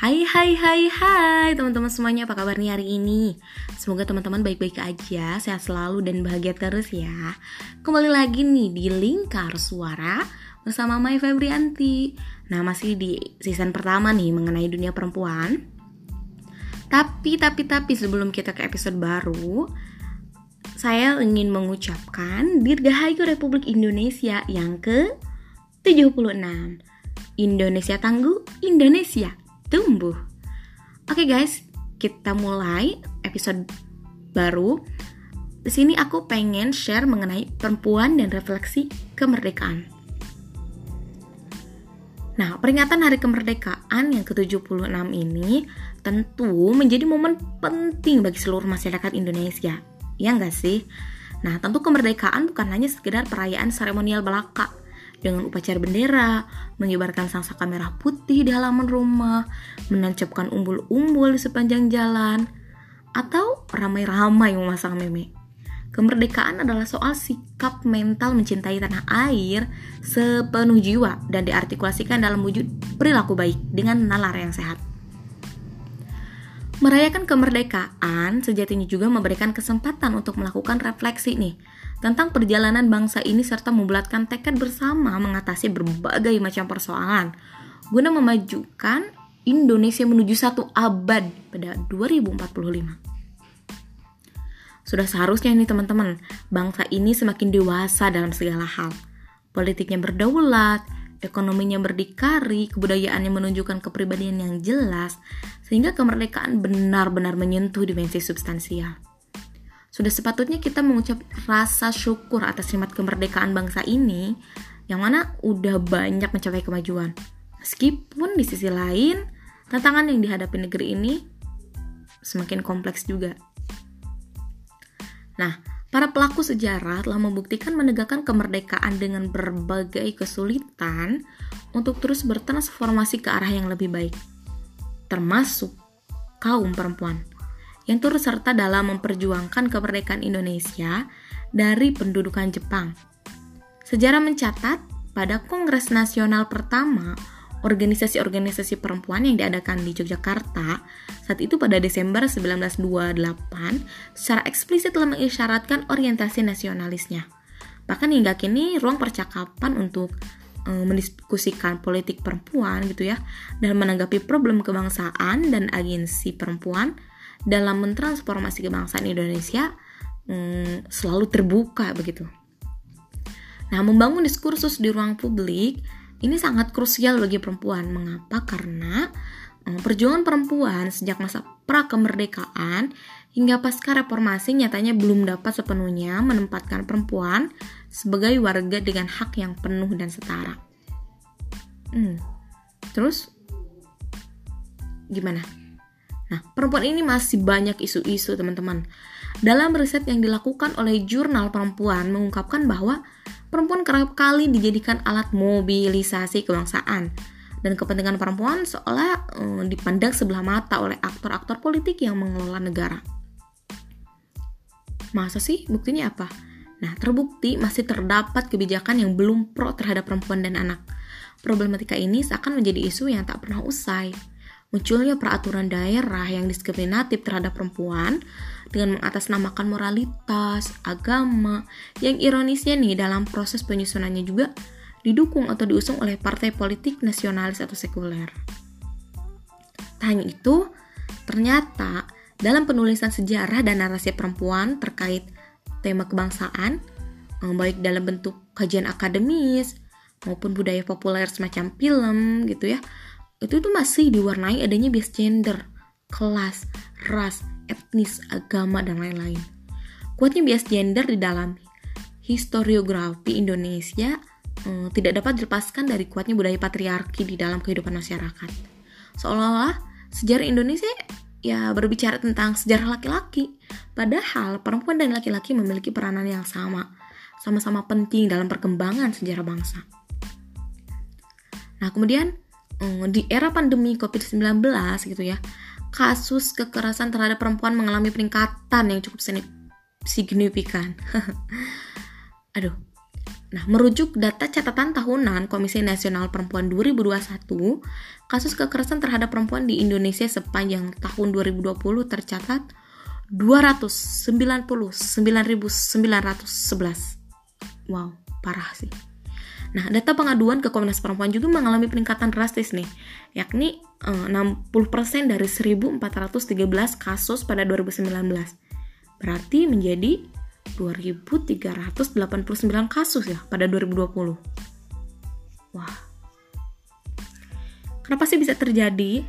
Hai hai hai hai teman-teman semuanya apa kabar nih hari ini? Semoga teman-teman baik-baik aja Sehat selalu dan bahagia terus ya. Kembali lagi nih di Lingkar Suara Bersama Mai Febrianti. Nah masih di season pertama nih mengenai dunia perempuan. Tapi tapi tapi sebelum kita ke episode baru Saya ingin mengucapkan Dirgahayu Republik Indonesia yang ke 76 Indonesia tangguh, Indonesia tumbuh. Oke okay guys, kita mulai episode baru. Di sini aku pengen share mengenai perempuan dan refleksi kemerdekaan. Nah, peringatan Hari Kemerdekaan yang ke-76 ini tentu menjadi momen penting bagi seluruh masyarakat Indonesia. Ya enggak sih? Nah, tentu kemerdekaan bukan hanya sekedar perayaan seremonial belaka, dengan upacara bendera, mengibarkan sangsaka merah putih di halaman rumah, menancapkan umbul-umbul di sepanjang jalan, atau ramai-ramai memasang meme. Kemerdekaan adalah soal sikap mental mencintai tanah air sepenuh jiwa dan diartikulasikan dalam wujud perilaku baik dengan nalar yang sehat. Merayakan kemerdekaan sejatinya juga memberikan kesempatan untuk melakukan refleksi nih tentang perjalanan bangsa ini serta membulatkan tekad bersama mengatasi berbagai macam persoalan guna memajukan Indonesia menuju satu abad pada 2045. Sudah seharusnya ini teman-teman, bangsa ini semakin dewasa dalam segala hal. Politiknya berdaulat, ekonominya berdikari, kebudayaannya menunjukkan kepribadian yang jelas, sehingga kemerdekaan benar-benar menyentuh dimensi substansial. Sudah sepatutnya kita mengucap rasa syukur atas nikmat kemerdekaan bangsa ini, yang mana udah banyak mencapai kemajuan. Meskipun di sisi lain, tantangan yang dihadapi negeri ini semakin kompleks juga. Nah, Para pelaku sejarah telah membuktikan menegakkan kemerdekaan dengan berbagai kesulitan untuk terus bertransformasi ke arah yang lebih baik, termasuk kaum perempuan yang turut serta dalam memperjuangkan kemerdekaan Indonesia dari pendudukan Jepang. Sejarah mencatat pada Kongres Nasional pertama organisasi-organisasi perempuan yang diadakan di Yogyakarta saat itu pada Desember 1928 secara eksplisit telah mengisyaratkan orientasi nasionalisnya. Bahkan hingga kini ruang percakapan untuk e, mendiskusikan politik perempuan gitu ya dan menanggapi problem kebangsaan dan agensi perempuan dalam mentransformasi kebangsaan Indonesia e, selalu terbuka begitu. Nah, membangun diskursus di ruang publik ini sangat krusial bagi perempuan. Mengapa? Karena eh, perjuangan perempuan sejak masa pra-kemerdekaan hingga pasca reformasi nyatanya belum dapat sepenuhnya menempatkan perempuan sebagai warga dengan hak yang penuh dan setara. Hmm. Terus gimana? Nah, perempuan ini masih banyak isu-isu, teman-teman. Dalam riset yang dilakukan oleh jurnal perempuan mengungkapkan bahwa perempuan kerap kali dijadikan alat mobilisasi kebangsaan dan kepentingan perempuan seolah uh, dipandang sebelah mata oleh aktor-aktor politik yang mengelola negara. Masa sih? Buktinya apa? Nah, terbukti masih terdapat kebijakan yang belum pro terhadap perempuan dan anak. Problematika ini seakan menjadi isu yang tak pernah usai. Munculnya peraturan daerah yang diskriminatif terhadap perempuan dengan mengatasnamakan moralitas, agama, yang ironisnya nih dalam proses penyusunannya juga didukung atau diusung oleh partai politik nasionalis atau sekuler. Tak hanya itu, ternyata dalam penulisan sejarah dan narasi perempuan terkait tema kebangsaan, eh, baik dalam bentuk kajian akademis maupun budaya populer semacam film gitu ya, itu tuh masih diwarnai adanya bias gender, kelas, ras, etnis, agama, dan lain-lain. Kuatnya bias gender di dalam historiografi Indonesia eh, tidak dapat dilepaskan dari kuatnya budaya patriarki di dalam kehidupan masyarakat. Seolah-olah sejarah Indonesia ya berbicara tentang sejarah laki-laki, padahal perempuan dan laki-laki memiliki peranan yang sama, sama-sama penting dalam perkembangan sejarah bangsa. Nah, kemudian di era pandemi COVID-19 gitu ya, kasus kekerasan terhadap perempuan mengalami peningkatan yang cukup signifikan. Aduh, Nah, merujuk data catatan tahunan Komisi Nasional Perempuan 2021, kasus kekerasan terhadap perempuan di Indonesia sepanjang tahun 2020 tercatat 299.911. Wow, parah sih. Nah, data pengaduan ke Komnas Perempuan juga mengalami peningkatan drastis nih, yakni eh, 60% dari 1413 kasus pada 2019. Berarti menjadi 2389 kasus ya pada 2020. Wah. Kenapa sih bisa terjadi?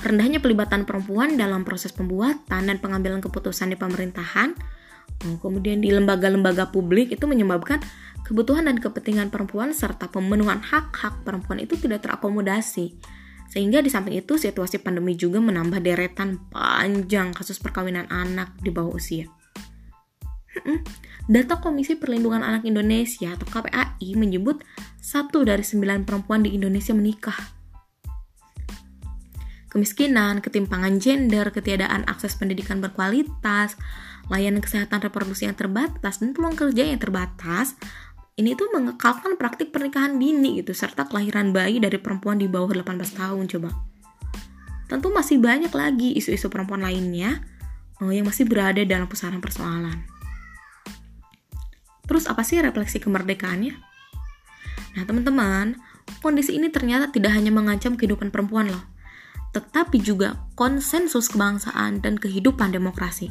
Rendahnya pelibatan perempuan dalam proses pembuatan dan pengambilan keputusan di pemerintahan, oh, kemudian di lembaga-lembaga publik itu menyebabkan kebutuhan dan kepentingan perempuan serta pemenuhan hak-hak perempuan itu tidak terakomodasi. Sehingga di samping itu situasi pandemi juga menambah deretan panjang kasus perkawinan anak di bawah usia. Data Komisi Perlindungan Anak Indonesia atau KPAI menyebut satu dari sembilan perempuan di Indonesia menikah. Kemiskinan, ketimpangan gender, ketiadaan akses pendidikan berkualitas, layanan kesehatan reproduksi yang terbatas, dan peluang kerja yang terbatas ini tuh mengekalkan praktik pernikahan dini gitu serta kelahiran bayi dari perempuan di bawah 18 tahun coba. Tentu masih banyak lagi isu-isu perempuan lainnya uh, yang masih berada dalam pusaran persoalan. Terus apa sih refleksi kemerdekaannya? Nah teman-teman, kondisi ini ternyata tidak hanya mengancam kehidupan perempuan loh, tetapi juga konsensus kebangsaan dan kehidupan demokrasi.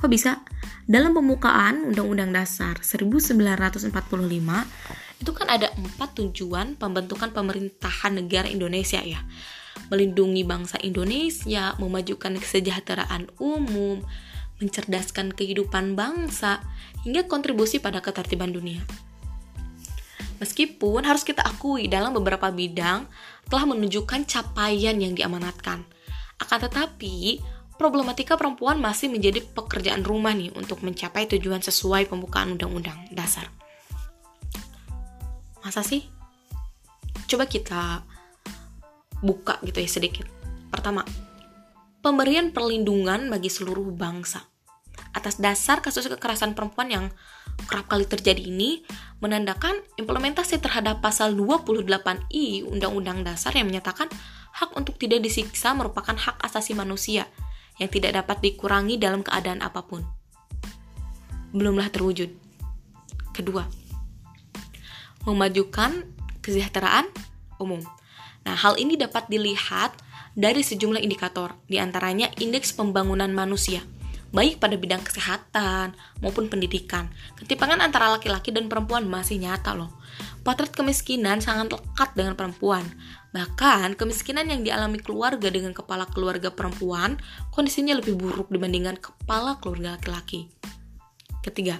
Kok bisa? Dalam pembukaan Undang-Undang Dasar 1945 itu kan ada empat tujuan pembentukan pemerintahan negara Indonesia ya. Melindungi bangsa Indonesia, memajukan kesejahteraan umum, mencerdaskan kehidupan bangsa, hingga kontribusi pada ketertiban dunia. Meskipun harus kita akui dalam beberapa bidang telah menunjukkan capaian yang diamanatkan. Akan tetapi, problematika perempuan masih menjadi pekerjaan rumah nih untuk mencapai tujuan sesuai pembukaan undang-undang dasar. Masa sih? Coba kita buka gitu ya sedikit. Pertama, pemberian perlindungan bagi seluruh bangsa. Atas dasar kasus kekerasan perempuan yang kerap kali terjadi ini menandakan implementasi terhadap pasal 28I Undang-Undang Dasar yang menyatakan hak untuk tidak disiksa merupakan hak asasi manusia yang tidak dapat dikurangi dalam keadaan apa pun. Belumlah terwujud. Kedua, memajukan kesejahteraan umum. Nah, hal ini dapat dilihat dari sejumlah indikator, di antaranya indeks pembangunan manusia, baik pada bidang kesehatan maupun pendidikan. Ketimpangan antara laki-laki dan perempuan masih nyata loh. Potret kemiskinan sangat lekat dengan perempuan. Bahkan, kemiskinan yang dialami keluarga dengan kepala keluarga perempuan kondisinya lebih buruk dibandingkan kepala keluarga laki-laki. Ketiga,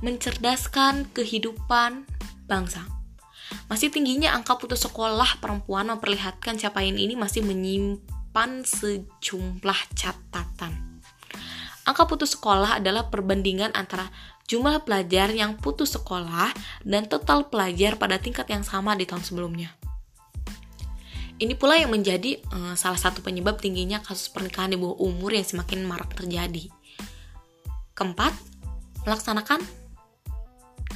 mencerdaskan kehidupan bangsa. Masih tingginya angka putus sekolah perempuan memperlihatkan capaian ini masih menyimpan sejumlah catatan. Angka putus sekolah adalah perbandingan antara jumlah pelajar yang putus sekolah dan total pelajar pada tingkat yang sama di tahun sebelumnya. Ini pula yang menjadi uh, salah satu penyebab tingginya kasus pernikahan di bawah umur yang semakin marak terjadi. Keempat, melaksanakan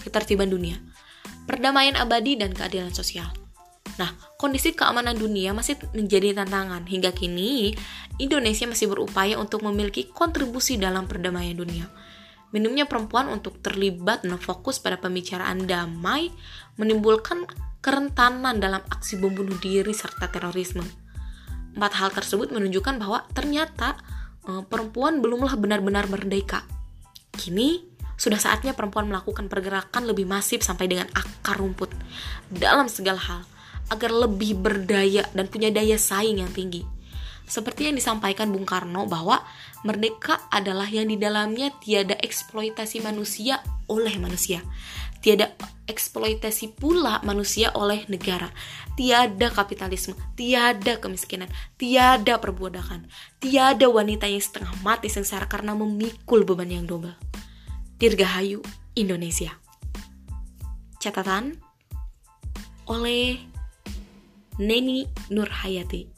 ketertiban dunia, perdamaian abadi dan keadilan sosial. Nah, kondisi keamanan dunia masih menjadi tantangan. Hingga kini, Indonesia masih berupaya untuk memiliki kontribusi dalam perdamaian dunia. Minimnya perempuan untuk terlibat dan fokus pada pembicaraan damai menimbulkan kerentanan dalam aksi bom bunuh diri serta terorisme. Empat hal tersebut menunjukkan bahwa ternyata uh, perempuan belumlah benar-benar merdeka. Kini sudah saatnya perempuan melakukan pergerakan lebih masif sampai dengan akar rumput dalam segala hal agar lebih berdaya dan punya daya saing yang tinggi. Seperti yang disampaikan Bung Karno bahwa merdeka adalah yang di dalamnya tiada eksploitasi manusia oleh manusia tiada eksploitasi pula manusia oleh negara. Tiada kapitalisme, tiada kemiskinan, tiada perbudakan, tiada wanita yang setengah mati sengsara karena memikul beban yang double. Dirgahayu, Indonesia. Catatan oleh Neni Nurhayati.